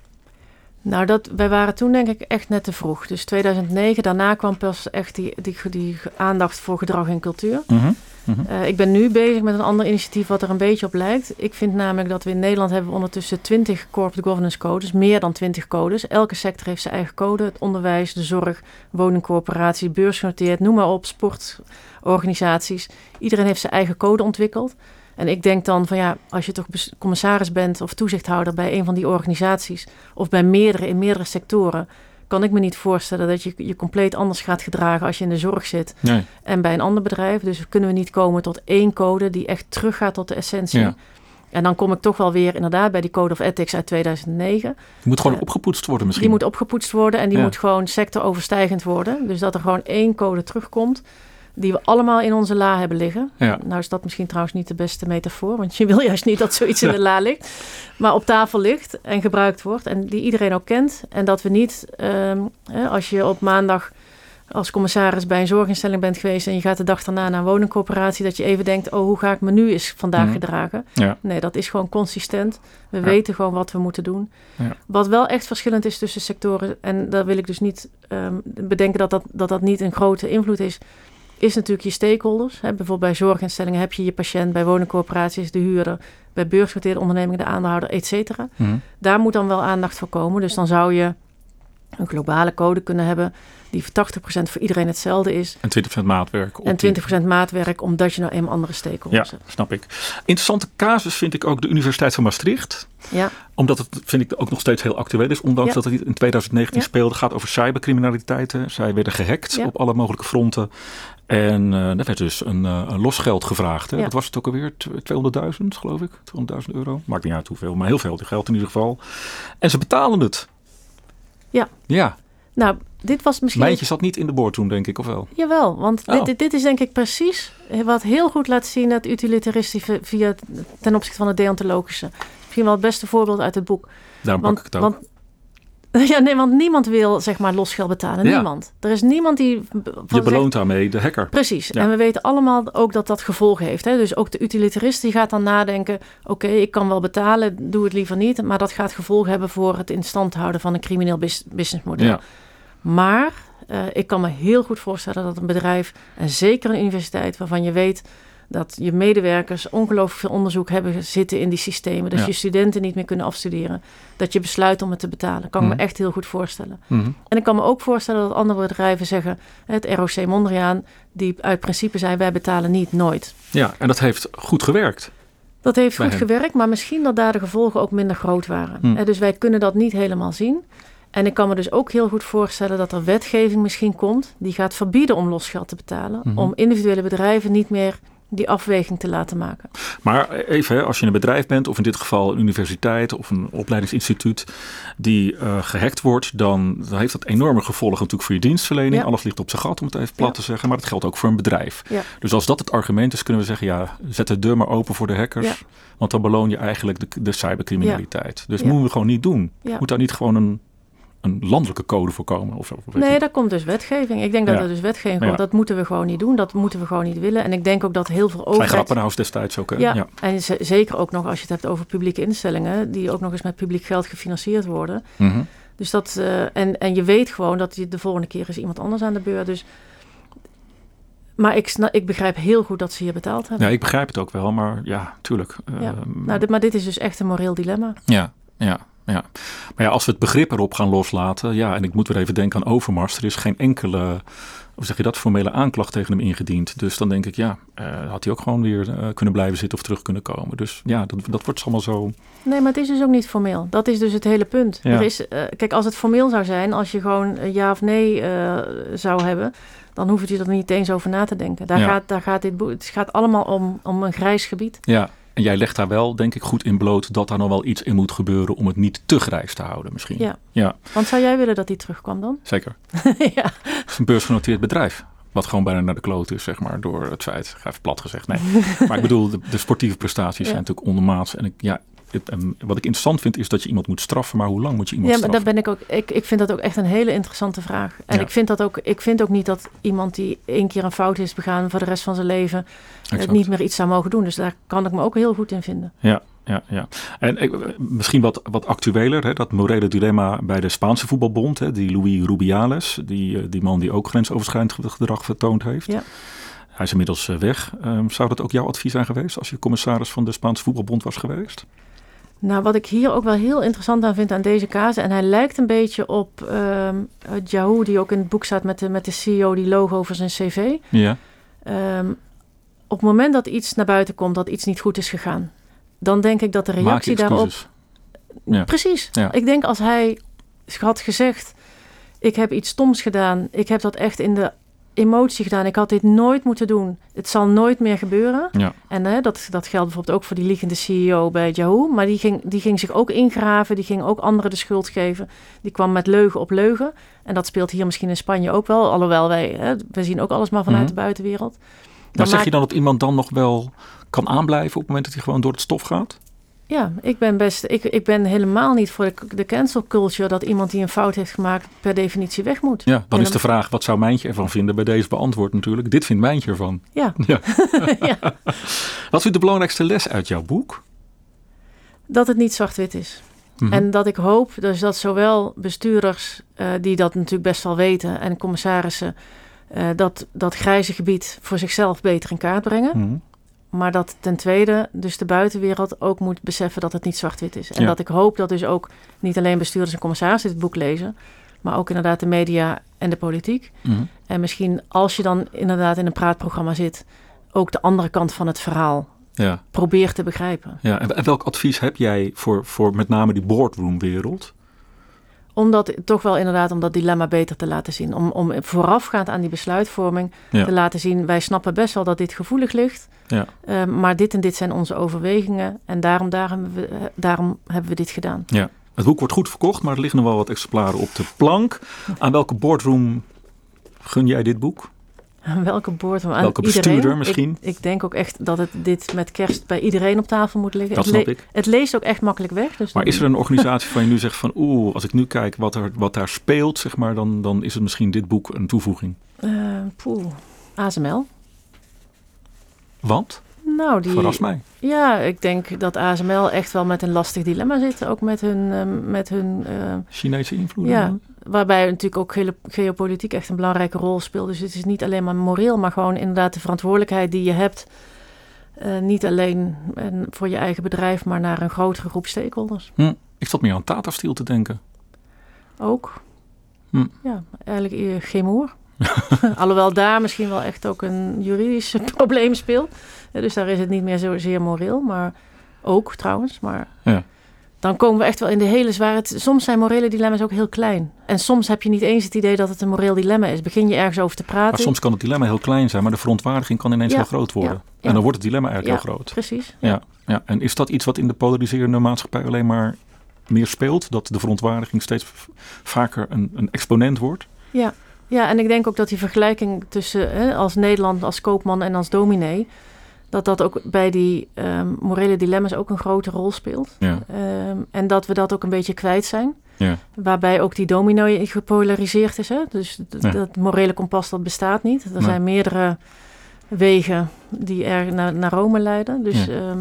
Nou, dat, wij waren toen denk ik echt net te vroeg. Dus 2009, daarna kwam pas echt die, die, die aandacht voor gedrag en cultuur. Mhm, mhm. Uh, ik ben nu bezig met een ander initiatief wat er een beetje op lijkt. Ik vind namelijk dat we in Nederland hebben ondertussen 20 corporate governance codes, meer dan 20 codes. Elke sector heeft zijn eigen code. Het onderwijs, de zorg, woningcorporatie, beursgenoteerd, noem maar op, sportorganisaties. Iedereen heeft zijn eigen code ontwikkeld. En ik denk dan van ja, als je toch commissaris bent of toezichthouder bij een van die organisaties of bij meerdere in meerdere sectoren, kan ik me niet voorstellen dat je je compleet anders gaat gedragen als je in de zorg zit nee. en bij een ander bedrijf. Dus kunnen we niet komen tot één code die echt teruggaat tot de essentie. Ja. En dan kom ik toch wel weer inderdaad bij die Code of Ethics uit 2009. Die moet gewoon Uh, opgepoetst worden misschien. Die moet opgepoetst worden en die Ja. moet gewoon sectoroverstijgend worden. Dus dat er gewoon één code terugkomt die we allemaal in onze la hebben liggen. Ja. Nou is dat misschien trouwens niet de beste metafoor, want je wil juist niet dat zoiets in de la ligt, maar op tafel ligt en gebruikt wordt en die iedereen ook kent. En dat we niet, ehm, als je op maandag als commissaris bij een zorginstelling bent geweest en je gaat de dag daarna naar een woningcorporatie, dat je even denkt, oh hoe ga ik me nu eens vandaag Mhm. gedragen? Ja. Nee, dat is gewoon consistent. We Ja. weten gewoon wat we moeten doen. Ja. Wat wel echt verschillend is tussen sectoren, en daar wil ik dus niet ehm, bedenken dat dat, dat dat niet een grote invloed is, is natuurlijk je stakeholders. Hè. Bijvoorbeeld bij zorginstellingen heb je je patiënt, bij woningcorporaties de huurder, bij beursgenoteerde ondernemingen de aandeelhouder, et cetera. Mhm. Daar moet dan wel aandacht voor komen. Dus dan zou je een globale code kunnen hebben die voor 80% voor iedereen hetzelfde is. En 20% maatwerk. En die- 20% maatwerk, omdat je nou eenmaal andere stakeholders Ja, hebt. snap ik. Interessante casus vind ik ook de Universiteit van Maastricht. Ja, Omdat het, vind ik, ook nog steeds heel actueel is. Ondanks Ja. dat het in 2019 Ja. speelde. gaat over cybercriminaliteiten. Zij werden gehackt op alle mogelijke fronten. En eh er werd dus een, eh, een losgeld gevraagd. Hè? Ja. Wat was het ook alweer? Tw- 200.000 geloof ik. 200.000 euro. Maakt niet uit hoeveel. Maar heel veel geld in ieder geval. En ze betalen het. Ja. Ja. nou, dit was misschien... Mijntje zat niet in de boardroom denk ik. Of wel? Jawel, want Oh. dit, dit, dit is denk ik precies wat heel goed laat zien het utilitaristische via, ten opzichte van het deontologische. Misschien wel het beste voorbeeld uit het boek. Daarom Want, pak ik het ook. want, ja, nee, want niemand wil zeg maar losgeld betalen. Ja. Niemand. Er is niemand die... Je zegt- beloont daarmee de hacker. Precies. Ja. En we weten allemaal ook dat dat gevolgen heeft. Hè? Dus ook de utilitarist die gaat dan nadenken... oké, ik kan wel betalen, doe het liever niet... maar dat gaat gevolgen hebben voor het in stand houden van een crimineel bus- businessmodel. Ja. Maar eh, ik kan me heel goed voorstellen dat een bedrijf... en zeker een universiteit waarvan je weet... dat je medewerkers ongelooflijk veel onderzoek hebben zitten in die systemen... dat Ja. je studenten niet meer kunnen afstuderen... dat je besluit om het te betalen. Kan ik Mhm. me echt heel goed voorstellen. Mhm. En ik kan me ook voorstellen dat andere bedrijven zeggen, het ROC Mondriaan, die uit principe zijn, wij betalen niet, nooit. ja, en dat heeft goed gewerkt. Dat heeft goed hen. gewerkt, maar misschien dat daar de gevolgen ook minder groot waren. Hm. Eh, Dus wij kunnen dat niet helemaal zien. En ik kan me dus ook heel goed voorstellen dat er wetgeving misschien komt die gaat verbieden om losgeld te betalen, Mhm. om individuele bedrijven niet meer die afweging te laten maken. Maar even, als je een bedrijf bent, of in dit geval een universiteit of een opleidingsinstituut, die eh, gehackt wordt, dan, dan heeft dat enorme gevolgen natuurlijk voor je dienstverlening. Ja. Alles ligt op zijn gat, om het even plat Ja. te zeggen. Maar dat geldt ook voor een bedrijf. Ja. Dus als dat het argument is, kunnen we zeggen, ja, zet de deur maar open voor de hackers. Want dan beloon je eigenlijk de, de cybercriminaliteit. Dus moeten we gewoon niet doen. Moet daar niet gewoon een, een landelijke code voor komen? Of, of Nee, daar komt dus wetgeving. Ik denk dat Ja. er dus wetgeving Ja. komt. Dat moeten we gewoon niet doen. Dat moeten we gewoon niet willen. En ik denk ook dat heel veel Zijn overheid... Grappenhuis destijds ook. hè? Ja, ja. en zeker ook nog als je het hebt over publieke instellingen, die ook nog eens met publiek geld gefinancierd worden. Mhm. Dus dat, eh, en, en je weet gewoon dat je de volgende keer is iemand anders aan de beurt. Dus, maar ik, ik begrijp heel goed dat ze hier betaald hebben. Ja, ik begrijp het ook wel, maar ja, tuurlijk. Ja. Ehm, Nou, dit, maar dit is dus echt een moreel dilemma. Ja, ja. Ja. Maar ja, als we het begrip erop gaan loslaten, ja, en ik moet weer even denken aan Overmars, er is geen enkele, hoe zeg je dat, formele aanklacht tegen hem ingediend. Dus dan denk ik, ja, uh, had hij ook gewoon weer uh, kunnen blijven zitten of terug kunnen komen. Dus ja, dat, dat wordt allemaal zo. Nee, maar het is dus ook niet formeel. Dat is dus het hele punt. Ja. Er is, uh, kijk, als het formeel zou zijn, als je gewoon ja of nee zou hebben, dan hoef je er niet eens over na te denken. Daar, ja. gaat, daar gaat dit boek, het gaat allemaal om, om een grijs gebied. Ja, en jij legt daar wel, denk ik, goed in bloot dat daar nog wel iets in moet gebeuren om het niet te grijs te houden misschien. Ja. ja. Want zou jij willen dat die terugkwam dan? Zeker. ja. Het is een beursgenoteerd bedrijf. Wat gewoon bijna naar de kloot is, zeg maar, door het feit. Even plat gezegd, nee. maar ik bedoel, de, de sportieve prestaties ja. zijn natuurlijk ondermaats. En ik, ja, wat ik interessant vind is dat je iemand moet straffen, maar hoe lang moet je iemand ja, straffen? Ja, maar daar ben ik ook. Ik, ik vind dat ook echt een hele interessante vraag. En ja. ik vind dat ook. Ik vind ook niet dat iemand die één keer een fout is begaan voor de rest van zijn leven het niet meer iets zou mogen doen. Dus daar kan ik me ook heel goed in vinden. Ja, ja, ja. En misschien wat, wat actueler, hè, dat morele dilemma bij de Spaanse voetbalbond. Hè, die Louis Rubiales, die, die man die ook grensoverschrijdend gedrag vertoond heeft. Ja. Hij is inmiddels weg. Um, zou dat ook jouw advies zijn geweest als je commissaris van de Spaanse voetbalbond was geweest? Nou, wat ik hier ook wel heel interessant aan vind aan deze kaas, en hij lijkt een beetje op um, Yahoo, die ook in het boek staat met de, met de CEO die logo over zijn cv. Ja. Um, op het moment dat iets naar buiten komt dat iets niet goed is gegaan, dan denk ik dat de reactie daarop. Ja. Precies. Ja. Ik denk als hij had gezegd: Ik heb iets stoms gedaan, ik heb dat echt in de emotie gedaan. Ik had dit nooit moeten doen. Het zal nooit meer gebeuren. Ja. En hè, dat, dat geldt bijvoorbeeld ook voor die liegende CEO bij Yahoo. Maar die ging, die ging zich ook ingraven. Die ging ook anderen de schuld geven. Die kwam met leugen op leugen. En dat speelt hier misschien in Spanje ook wel. Alhoewel wij, hè, we zien ook alles maar vanuit Mhm. de buitenwereld. Maar zeg je dan dat iemand dan nog wel kan aanblijven op het moment dat hij gewoon door het stof gaat? Ja, ik ben best. Ik, ik ben helemaal niet voor de, de cancel culture dat iemand die een fout heeft gemaakt per definitie weg moet. Ja, dan is de vraag, wat zou Mijntje ervan vinden? Bij deze beantwoord natuurlijk. Dit vindt Mijntje ervan. Ja, Ja. ja, Wat is de belangrijkste les uit jouw boek? dat het niet zwart-wit is. Mhm. En dat ik hoop dus dat zowel bestuurders, eh, die dat natuurlijk best wel weten, en commissarissen, eh, dat dat grijze gebied voor zichzelf beter in kaart brengen. Mhm. Maar dat ten tweede dus de buitenwereld ook moet beseffen dat het niet zwart-wit is. En Ja. dat ik hoop dat dus ook niet alleen bestuurders en commissarissen dit boek lezen, maar ook inderdaad de media en de politiek. Mhm. En misschien als je dan inderdaad in een praatprogramma zit, ook de andere kant van het verhaal Ja, probeert te begrijpen. ja. En en welk advies heb jij voor, voor met name die boardroom-wereld? Om dat toch wel inderdaad om dat dilemma beter te laten zien. Om, om voorafgaand aan die besluitvorming Ja. te laten zien, wij snappen best wel dat dit gevoelig ligt. Ja. eh, maar dit en dit zijn onze overwegingen. En daarom, we, eh, daarom hebben we dit gedaan. Ja. Het boek wordt goed verkocht, maar er liggen nog wel wat exemplaren op de plank. Aan welke boardroom gun jij dit boek? Aan welke boord? Aan Welke iedereen. bestuurder misschien? Ik, ik denk ook echt dat het dit met kerst bij iedereen op tafel moet liggen. Dat het, snap ik. het leest ook echt makkelijk weg. Dus Maar dan- is er een organisatie van je nu zegt van... oeh, als ik nu kijk wat, er, wat daar speelt, zeg maar, dan, dan is het misschien dit boek een toevoeging. Eh, poeh, ASML. Want? Nou, die, Verras mij. Ja, ik denk dat ASML echt wel met een lastig dilemma zit. Ook met hun, ehm, met hun eh, Chinese invloed. ja, waarbij natuurlijk ook geopolitiek echt een belangrijke rol speelt. Dus het is niet alleen maar moreel, maar gewoon inderdaad de verantwoordelijkheid die je hebt. eh, niet alleen eh, voor je eigen bedrijf, maar naar een grotere groep stakeholders. Hm. Ik zat meer aan Tata Steel te denken. Ook. Hm. Ja, eigenlijk geen moer. Alhoewel daar misschien wel echt ook een juridisch probleem speelt. Ja, dus daar is het niet meer zozeer moreel, maar ook trouwens. Maar Ja. Dan komen we echt wel in de hele zware... Soms zijn morele dilemma's ook heel klein. En soms heb je niet eens het idee dat het een moreel dilemma is. Begin je ergens over te praten. Maar soms kan het dilemma heel klein zijn, maar de verontwaardiging kan ineens Ja, heel groot worden. ja, ja. En dan wordt het dilemma eigenlijk heel groot. Precies. Ja, ja. En is dat iets wat in de polariserende maatschappij alleen maar meer speelt? Dat de verontwaardiging steeds vaker een, een exponent wordt? Ja. ja, en ik denk ook dat die vergelijking tussen hè, als Nederland, als koopman en als dominee... dat dat ook bij die ehm, morele dilemma's ook een grote rol speelt. Ja. Ehm, en dat we dat ook een beetje kwijt zijn. Ja. Waarbij ook die domino gepolariseerd is. Hè? Dus Ja. dat morele kompas dat bestaat niet. Er Nee. zijn meerdere wegen die er naar, naar Rome leiden. Dus Ja. ja.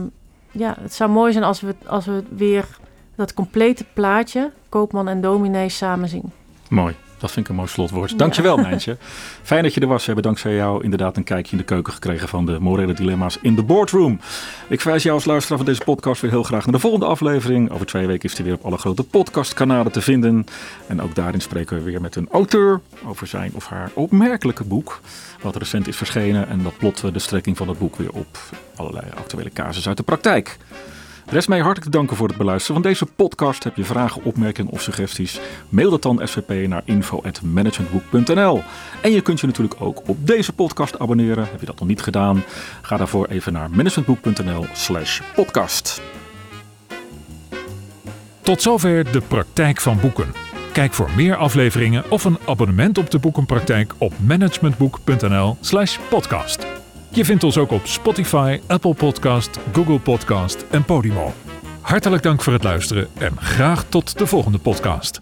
ja, het zou mooi zijn als we, als we weer dat complete plaatje, koopman en dominee, samen zien. Mooi. Dat vind ik een mooi slotwoord. Dankjewel, ja. Mijntje. Fijn dat je er was. We hebben dankzij jou inderdaad een kijkje in de keuken gekregen van de morele dilemma's in de boardroom. Ik verwijs jou als luisteraar van deze podcast weer heel graag naar de volgende aflevering. Over twee weken is hij weer op alle grote podcastkanalen te vinden. En ook daarin spreken we weer met een auteur over zijn of haar opmerkelijke boek. Wat recent is verschenen. En dat plotten we de strekking van het boek weer op allerlei actuele casus uit de praktijk. Rest mij hartelijk te danken voor het beluisteren van deze podcast. Heb je vragen, opmerkingen of suggesties? Mail dat dan SVP naar info.managementboek.nl. En je kunt je natuurlijk ook op deze podcast abonneren. Heb je dat nog niet gedaan? Ga daarvoor even naar managementboek.nl slash podcast. Tot zover de praktijk van boeken. Kijk voor meer afleveringen of een abonnement op de boekenpraktijk op managementboek.nl slash podcast. Je vindt ons ook op Spotify, Apple Podcast, Google Podcast en Podimo. Hartelijk dank voor het luisteren en graag tot de volgende podcast.